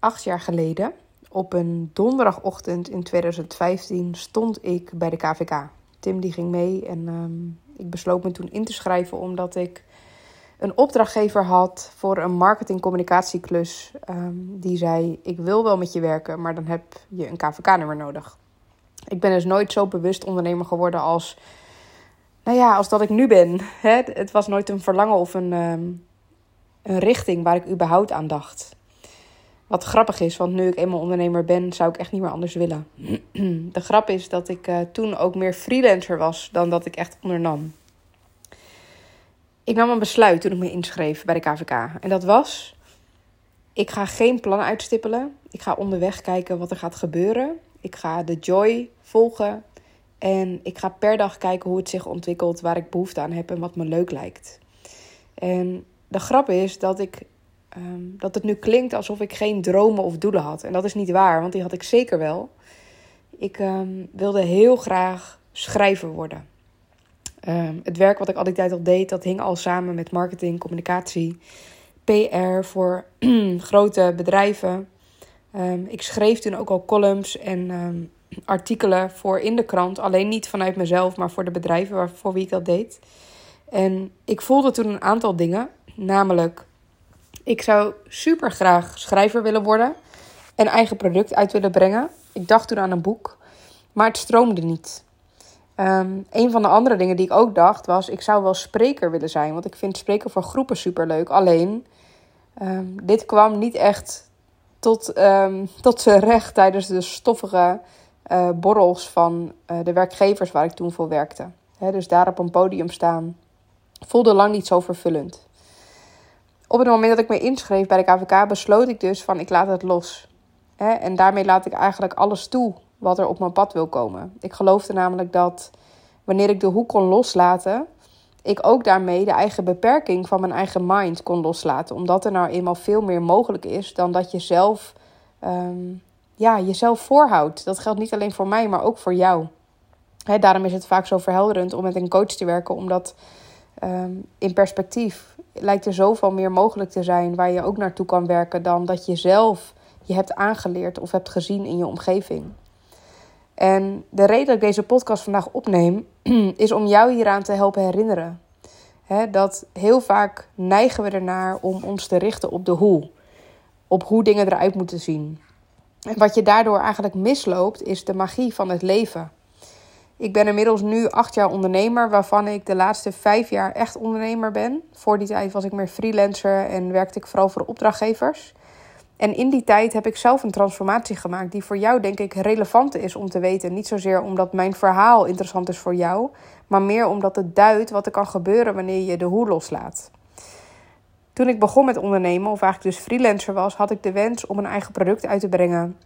acht jaar geleden, op een donderdagochtend in 2015, stond ik bij de KVK. Tim die ging mee en ehm, ik besloot me toen in te schrijven omdat ik een opdrachtgever had voor een marketing-communicatieklus. Um, die zei: Ik wil wel met je werken, maar dan heb je een KVK-nummer nodig. Ik ben dus nooit zo bewust ondernemer geworden als, nou ja, als dat ik nu ben. Het was nooit een verlangen of een, ehm, een richting waar ik überhaupt aan dacht. Wat grappig is, want nu ik eenmaal ondernemer ben, zou ik echt niet meer anders willen. De grap is dat ik uh, toen ook meer freelancer was dan dat ik echt ondernam. Ik nam een besluit toen ik me inschreef bij de KVK. En dat was: ik ga geen plan uitstippelen. Ik ga onderweg kijken wat er gaat gebeuren. Ik ga de joy volgen. En ik ga per dag kijken hoe het zich ontwikkelt, waar ik behoefte aan heb en wat me leuk lijkt. En de grap is dat ik Ehm, dat het nu klinkt alsof ik geen dromen of doelen had. En dat is niet waar, want die had ik zeker wel. Ik ehm, wilde heel graag schrijver worden. Ehm, het werk wat ik al die tijd al deed, dat hing al samen met marketing, communicatie, PR voor grote bedrijven. ik schreef toen ook al columns en artikelen voor in de krant. Alleen niet vanuit mezelf, maar voor de bedrijven waarvoor wie ik dat deed. En ik voelde toen een aantal dingen. Namelijk ik zou super graag schrijver willen worden en eigen product uit willen brengen. Ik dacht toen aan een boek, maar het stroomde niet. Um, een van de andere dingen die ik ook dacht was: ik zou wel spreker willen zijn, want ik vind spreken voor groepen super leuk. Alleen, ehm, dit kwam niet echt tot, um, tot zijn recht tijdens de stoffige uh, borrels van uh, de werkgevers waar ik toen voor werkte. dus daar op een podium staan voelde lang niet zo vervullend op het moment dat ik me inschreef bij de KVK, besloot ik dus van ik laat het los. En daarmee laat ik eigenlijk alles toe wat er op mijn pad wil komen. Ik geloofde namelijk dat wanneer ik de hoek kon loslaten, ik ook daarmee de eigen beperking van mijn eigen mind kon loslaten. Omdat er nou eenmaal veel meer mogelijk is dan dat je zelf ehm, ja, jezelf voorhoudt. Dat geldt niet alleen voor mij, maar ook voor jou. daarom is het vaak zo verhelderend om met een coach te werken, omdat Ehm, in perspectief lijkt er zoveel meer mogelijk te zijn waar je ook naartoe kan werken dan dat je zelf je hebt aangeleerd of hebt gezien in je omgeving. En de reden dat ik deze podcast vandaag opneem, is om jou hieraan te helpen herinneren. dat heel vaak neigen we ernaar om ons te richten op de hoe. Op hoe dingen eruit moeten zien. En wat je daardoor eigenlijk misloopt, is de magie van het leven. Ik ben inmiddels nu acht jaar ondernemer, waarvan ik de laatste vijf jaar echt ondernemer ben. Voor die tijd was ik meer freelancer en werkte ik vooral voor opdrachtgevers. En in die tijd heb ik zelf een transformatie gemaakt die voor jou denk ik relevant is om te weten. Niet zozeer omdat mijn verhaal interessant is voor jou, maar meer omdat het duidt wat er kan gebeuren wanneer je de hoe loslaat. Toen ik begon met ondernemen, of eigenlijk dus freelancer was, had ik de wens om een eigen product uit te brengen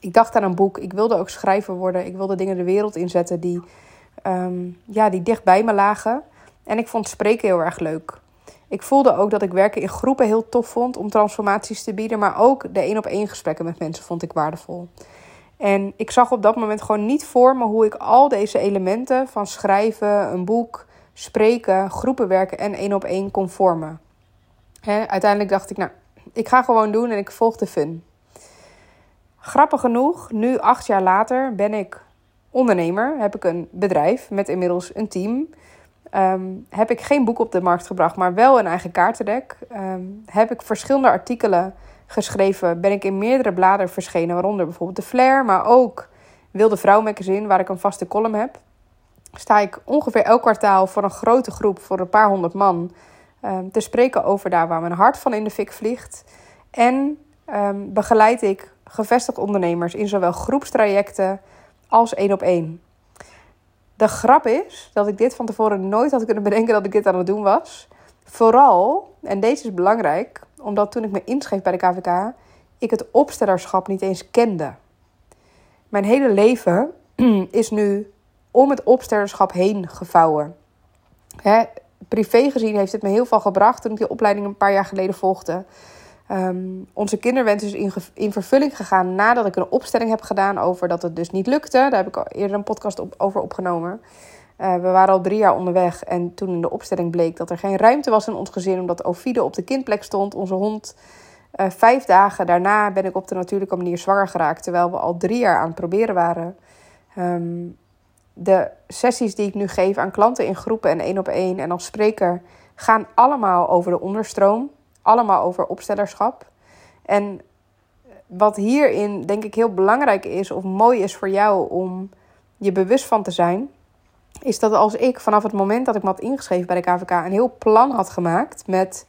ik dacht aan een boek. Ik wilde ook schrijver worden. Ik wilde dingen de wereld inzetten die, um, ja, die dicht bij me lagen. En ik vond spreken heel erg leuk. Ik voelde ook dat ik werken in groepen heel tof vond om transformaties te bieden. Maar ook de één op één gesprekken met mensen vond ik waardevol. En ik zag op dat moment gewoon niet voor me hoe ik al deze elementen van schrijven, een boek, spreken, groepen werken en één op één kon vormen. uiteindelijk dacht ik, nou, ik ga gewoon doen en ik volg de fun. Grappig genoeg, nu acht jaar later ben ik ondernemer. Heb ik een bedrijf met inmiddels een team. Ehm, heb ik geen boek op de markt gebracht, maar wel een eigen kaartendek. Um, heb ik verschillende artikelen geschreven. Ben ik in meerdere bladen verschenen, waaronder bijvoorbeeld de Flair, maar ook Wilde Vrouw Magazine, waar ik een vaste column heb. Sta ik ongeveer elk kwartaal voor een grote groep, voor een paar honderd man, um, te spreken over daar waar mijn hart van in de fik vliegt. En begeleid ik gevestigd ondernemers in zowel groepstrajecten als één op één. De grap is dat ik dit van tevoren nooit had kunnen bedenken dat ik dit aan het doen was. Vooral, en deze is belangrijk, omdat toen ik me inschreef bij de KVK, ik het opstellerschap niet eens kende. Mijn hele leven is nu om het opstellerschap heen gevouwen. Hè, privé gezien heeft het me heel veel gebracht toen ik die opleiding een paar jaar geleden volgde. Um, onze kinderwens is in, in, vervulling gegaan nadat ik een opstelling heb gedaan over dat het dus niet lukte. Daar heb ik al eerder een podcast op, over opgenomen. Uh, we waren al drie jaar onderweg en toen in de opstelling bleek dat er geen ruimte was in ons gezin omdat Ovide op de kindplek stond. Onze hond Uh, vijf dagen daarna ben ik op de natuurlijke manier zwanger geraakt, terwijl we al drie jaar aan het proberen waren. Ehm, de sessies die ik nu geef aan klanten in groepen en één op één en als spreker gaan allemaal over de onderstroom, allemaal over opstellerschap. En wat hierin denk ik heel belangrijk is of mooi is voor jou om je bewust van te zijn, is dat als ik vanaf het moment dat ik me had ingeschreven bij de KVK een heel plan had gemaakt met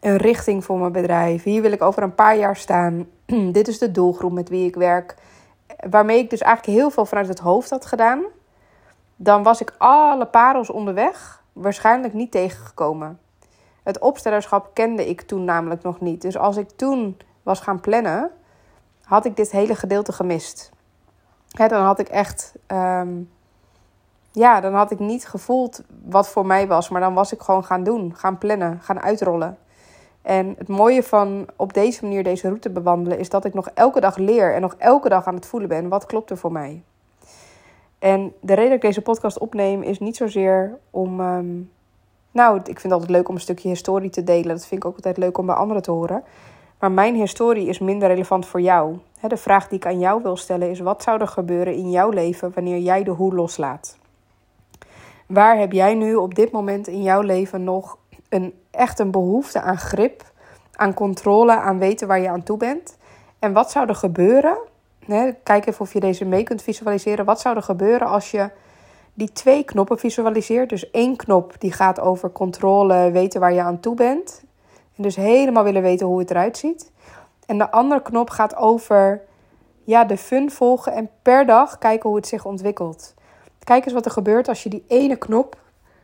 een richting voor mijn bedrijf. Hier wil ik over een paar jaar staan. Dit is de doelgroep met wie ik werk. Waarmee ik dus eigenlijk heel veel vanuit het hoofd had gedaan. Dan was ik alle parels onderweg waarschijnlijk niet tegengekomen. Het opstellerschap kende ik toen namelijk nog niet. Dus als ik toen was gaan plannen, had ik dit hele gedeelte gemist. dan had ik echt. Ehm, ja, dan had ik niet gevoeld wat voor mij was. Maar dan was ik gewoon gaan doen, gaan plannen, gaan uitrollen. En het mooie van op deze manier deze route bewandelen is dat ik nog elke dag leer en nog elke dag aan het voelen ben wat klopt er voor mij. En de reden dat ik deze podcast opneem is niet zozeer om. Ehm, nou, ik vind het altijd leuk om een stukje historie te delen. Dat vind ik ook altijd leuk om bij anderen te horen. Maar mijn historie is minder relevant voor jou. De vraag die ik aan jou wil stellen is: wat zou er gebeuren in jouw leven wanneer jij de hoe loslaat? Waar heb jij nu op dit moment in jouw leven nog een, echt een behoefte aan grip, aan controle, aan weten waar je aan toe bent? En wat zou er gebeuren? kijk even of je deze mee kunt visualiseren. Wat zou er gebeuren als je die twee knoppen visualiseert? Dus één knop die gaat over controle, weten waar je aan toe bent. En dus helemaal willen weten hoe het eruit ziet. En de andere knop gaat over ja, de fun volgen en per dag kijken hoe het zich ontwikkelt. Kijk eens wat er gebeurt als je die ene knop,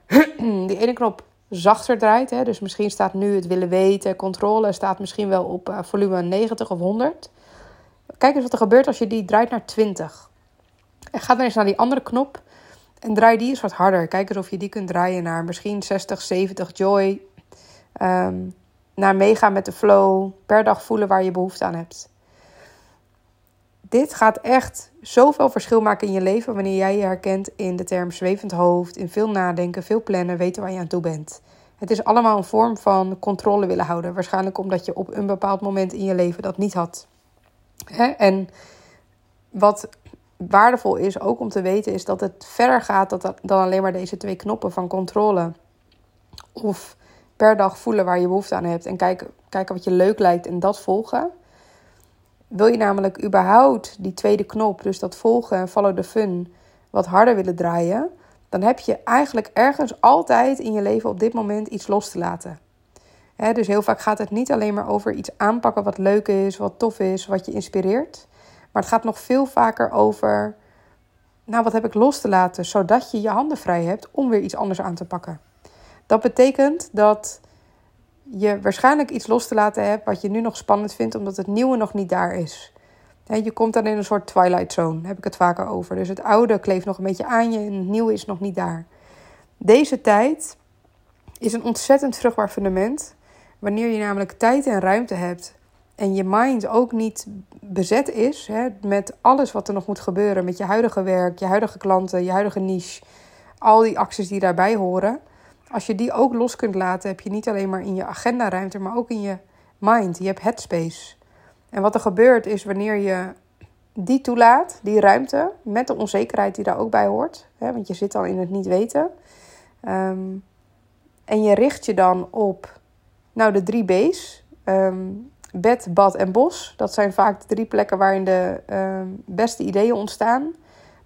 die ene knop zachter draait. Hè? Dus misschien staat nu het willen weten, controle staat misschien wel op uh, volume 90 of 100. Kijk eens wat er gebeurt als je die draait naar 20. En ga dan eens naar die andere knop en draai die eens wat harder. Kijk eens of je die kunt draaien naar misschien 60, 70 joy. Um, naar meegaan met de flow. Per dag voelen waar je behoefte aan hebt dit gaat echt zoveel verschil maken in je leven wanneer jij je herkent in de term zwevend hoofd, in veel nadenken, veel plannen, weten waar je aan toe bent. Het is allemaal een vorm van controle willen houden. Waarschijnlijk omdat je op een bepaald moment in je leven dat niet had. En wat waardevol is ook om te weten, is dat het verder gaat dan alleen maar deze twee knoppen van controle. Of per dag voelen waar je behoefte aan hebt en kijken, kijken wat je leuk lijkt en dat volgen. Wil je namelijk überhaupt die tweede knop, dus dat volgen en follow the fun, wat harder willen draaien, dan heb je eigenlijk ergens altijd in je leven op dit moment iets los te laten. dus heel vaak gaat het niet alleen maar over iets aanpakken wat leuk is, wat tof is, wat je inspireert. Maar het gaat nog veel vaker over, nou wat heb ik los te laten, zodat je je handen vrij hebt om weer iets anders aan te pakken. Dat betekent dat je waarschijnlijk iets los te laten hebt wat je nu nog spannend vindt, omdat het nieuwe nog niet daar is. je komt dan in een soort twilight zone, heb ik het vaker over. Dus het oude kleeft nog een beetje aan je en het nieuwe is nog niet daar. Deze tijd is een ontzettend vruchtbaar fundament. Wanneer je namelijk tijd en ruimte hebt en je mind ook niet bezet is hè, met alles wat er nog moet gebeuren, met je huidige werk, je huidige klanten, je huidige niche, al die acties die daarbij horen als je die ook los kunt laten, heb je niet alleen maar in je agenda ruimte, maar ook in je mind. Je hebt headspace. En wat er gebeurt is wanneer je die toelaat, die ruimte, met de onzekerheid die daar ook bij hoort, hè, want je zit al in het niet weten. Ehm, en je richt je dan op nou, de drie B's. Ehm, bed, bad en bos. Dat zijn vaak de drie plekken waarin de ehm, beste ideeën ontstaan.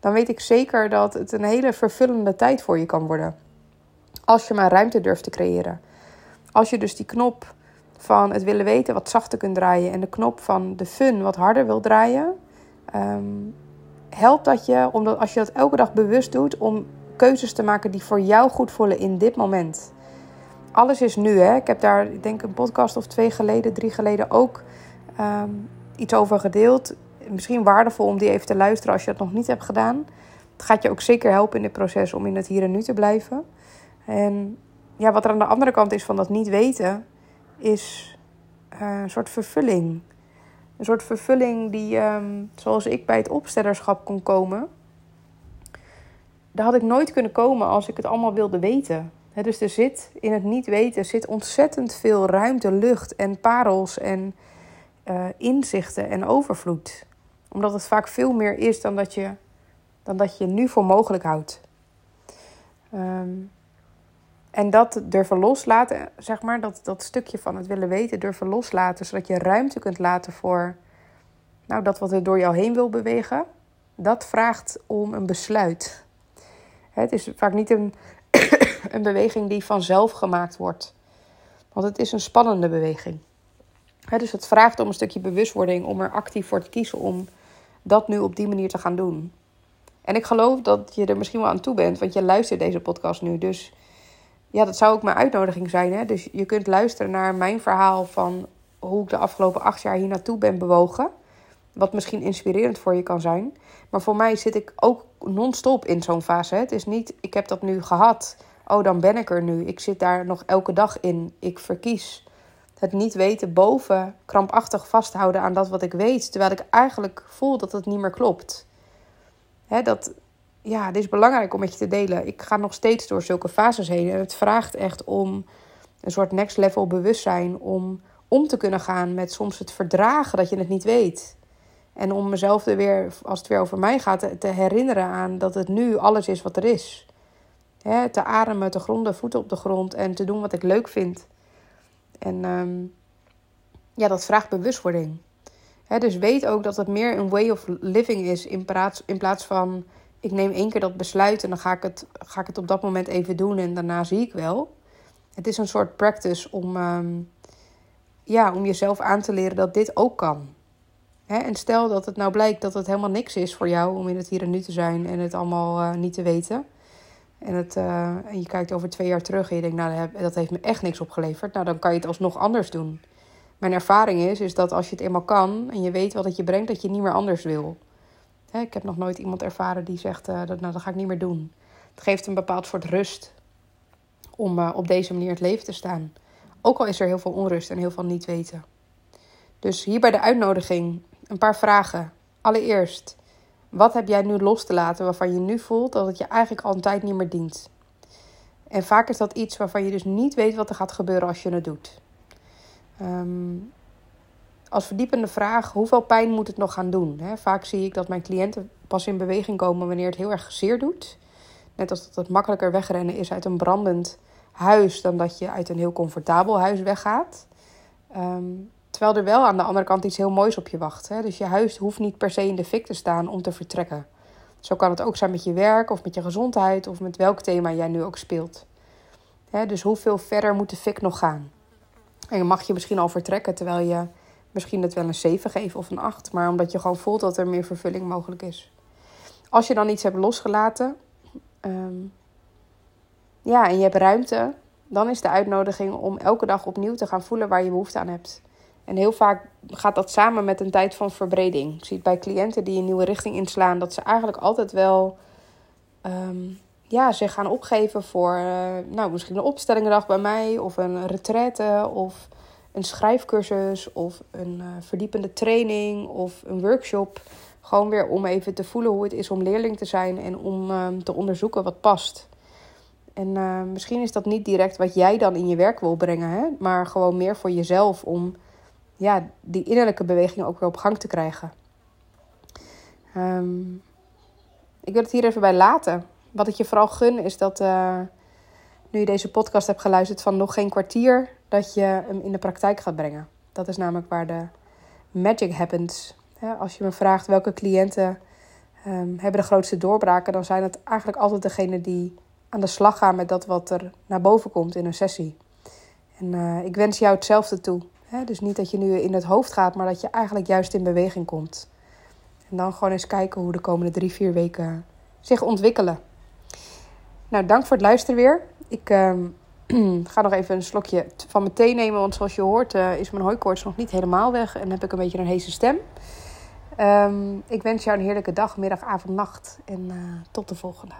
Dan weet ik zeker dat het een hele vervullende tijd voor je kan worden. Als je maar ruimte durft te creëren. Als je dus die knop van het willen weten wat zachter kunt draaien en de knop van de fun wat harder wil draaien, um, helpt dat je, omdat als je dat elke dag bewust doet, om keuzes te maken die voor jou goed voelen in dit moment. Alles is nu, hè. Ik heb daar, ik denk, een podcast of twee geleden, drie geleden ook ehm, iets over gedeeld. Misschien waardevol om die even te luisteren als je dat nog niet hebt gedaan. Het gaat je ook zeker helpen in dit proces om in het hier en nu te blijven. En ja, wat er aan de andere kant is van dat niet weten, is uh, een soort vervulling. Een soort vervulling die, um, zoals ik bij het opstellerschap kon komen, daar had ik nooit kunnen komen als ik het allemaal wilde weten. Dus er zit in het niet weten zit ontzettend veel ruimte, lucht en parels en uh, inzichten en overvloed. Omdat het vaak veel meer is dan dat je, dan dat je nu voor mogelijk houdt. Um, en dat durven loslaten, zeg maar, dat, dat stukje van het willen weten, durven loslaten, zodat je ruimte kunt laten voor nou, dat wat er door jou heen wil bewegen, dat vraagt om een besluit. Het is vaak niet een, een beweging die vanzelf gemaakt wordt, want het is een spannende beweging. Dus het vraagt om een stukje bewustwording, om er actief voor te kiezen om dat nu op die manier te gaan doen. En ik geloof dat je er misschien wel aan toe bent, want je luistert deze podcast nu. Dus ja, dat zou ook mijn uitnodiging zijn. Hè? Dus je kunt luisteren naar mijn verhaal van hoe ik de afgelopen acht jaar hier naartoe ben bewogen. Wat misschien inspirerend voor je kan zijn. Maar voor mij zit ik ook non-stop in zo'n fase. Het is niet, ik heb dat nu gehad. Oh, dan ben ik er nu. Ik zit daar nog elke dag in. Ik verkies het niet weten boven krampachtig vasthouden aan dat wat ik weet. Terwijl ik eigenlijk voel dat het niet meer klopt. Hè, dat, ja, dit is belangrijk om met je te delen. Ik ga nog steeds door zulke fases heen. En het vraagt echt om een soort next level bewustzijn. Om om te kunnen gaan met soms het verdragen dat je het niet weet. En om mezelf er weer, als het weer over mij gaat, te herinneren aan dat het nu alles is wat er is. Te ademen, te gronden, voeten op de grond en te doen wat ik leuk vind. En ehm, ja, dat vraagt bewustwording. dus weet ook dat het meer een way of living is in plaats, in plaats van ik neem één keer dat besluit en dan ga ik, het, ga ik het op dat moment even doen en daarna zie ik wel. Het is een soort practice om, ehm, ja, om jezelf aan te leren dat dit ook kan. en stel dat het nou blijkt dat het helemaal niks is voor jou om in het hier en nu te zijn en het allemaal uh, niet te weten. En, het, uh, en je kijkt over twee jaar terug en je denkt, nou, dat heeft me echt niks opgeleverd. Nou, dan kan je het alsnog anders doen. Mijn ervaring is, is dat als je het eenmaal kan en je weet wat het je brengt, dat je niet meer anders wil. ik heb nog nooit iemand ervaren die zegt, uh, dat, nou, dat ga ik niet meer doen. Het geeft een bepaald soort rust om uh, op deze manier het leven te staan. Ook al is er heel veel onrust en heel veel niet weten. Dus hier bij de uitnodiging een paar vragen. Allereerst, wat heb jij nu los te laten waarvan je nu voelt dat het je eigenlijk al een tijd niet meer dient? En vaak is dat iets waarvan je dus niet weet wat er gaat gebeuren als je het doet. Ehm, als verdiepende vraag, hoeveel pijn moet het nog gaan doen? vaak zie ik dat mijn cliënten pas in beweging komen wanneer het heel erg zeer doet. Net als dat het makkelijker wegrennen is uit een brandend huis dan dat je uit een heel comfortabel huis weggaat. Um, Terwijl er wel aan de andere kant iets heel moois op je wacht. Hè? Dus je huis hoeft niet per se in de fik te staan om te vertrekken. Zo kan het ook zijn met je werk of met je gezondheid of met welk thema jij nu ook speelt. Hè? Dus hoeveel verder moet de fik nog gaan? En je mag je misschien al vertrekken terwijl je misschien het wel een 7 geeft of een 8. Maar omdat je gewoon voelt dat er meer vervulling mogelijk is. Als je dan iets hebt losgelaten. Ehm, ja, en je hebt ruimte. Dan is de uitnodiging om elke dag opnieuw te gaan voelen waar je behoefte aan hebt. En heel vaak gaat dat samen met een tijd van verbreding. Ik zie het bij cliënten die een nieuwe richting inslaan, dat ze eigenlijk altijd wel um, ja, zich gaan opgeven voor uh, nou, misschien een opstellingendag bij mij, of een retraite, of een schrijfcursus, of een uh, verdiepende training, of een workshop. Gewoon weer om even te voelen hoe het is om leerling te zijn en om um, te onderzoeken wat past. En uh, misschien is dat niet direct wat jij dan in je werk wil brengen, hè? maar gewoon meer voor jezelf om ja, die innerlijke beweging ook weer op gang te krijgen. Um, ik wil het hier even bij laten. Wat ik je vooral gun is dat uh, nu je deze podcast hebt geluisterd van nog geen kwartier, dat je hem in de praktijk gaat brengen. Dat is namelijk waar de magic happens. als je me vraagt welke cliënten um, hebben de grootste doorbraken, dan zijn het eigenlijk altijd degenen die aan de slag gaan met dat wat er naar boven komt in een sessie. En uh, ik wens jou hetzelfde toe dus niet dat je nu in het hoofd gaat, maar dat je eigenlijk juist in beweging komt. En dan gewoon eens kijken hoe de komende drie, vier weken zich ontwikkelen. Nou, dank voor het luisteren weer. Ik ehm, ga nog even een slokje van mijn thee nemen, want zoals je hoort uh, is mijn hooikoorts nog niet helemaal weg en heb ik een beetje een heese stem. Um, ik wens jou een heerlijke dag, middag, avond, nacht en uh, tot de volgende.